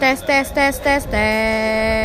test, test, test, test, test.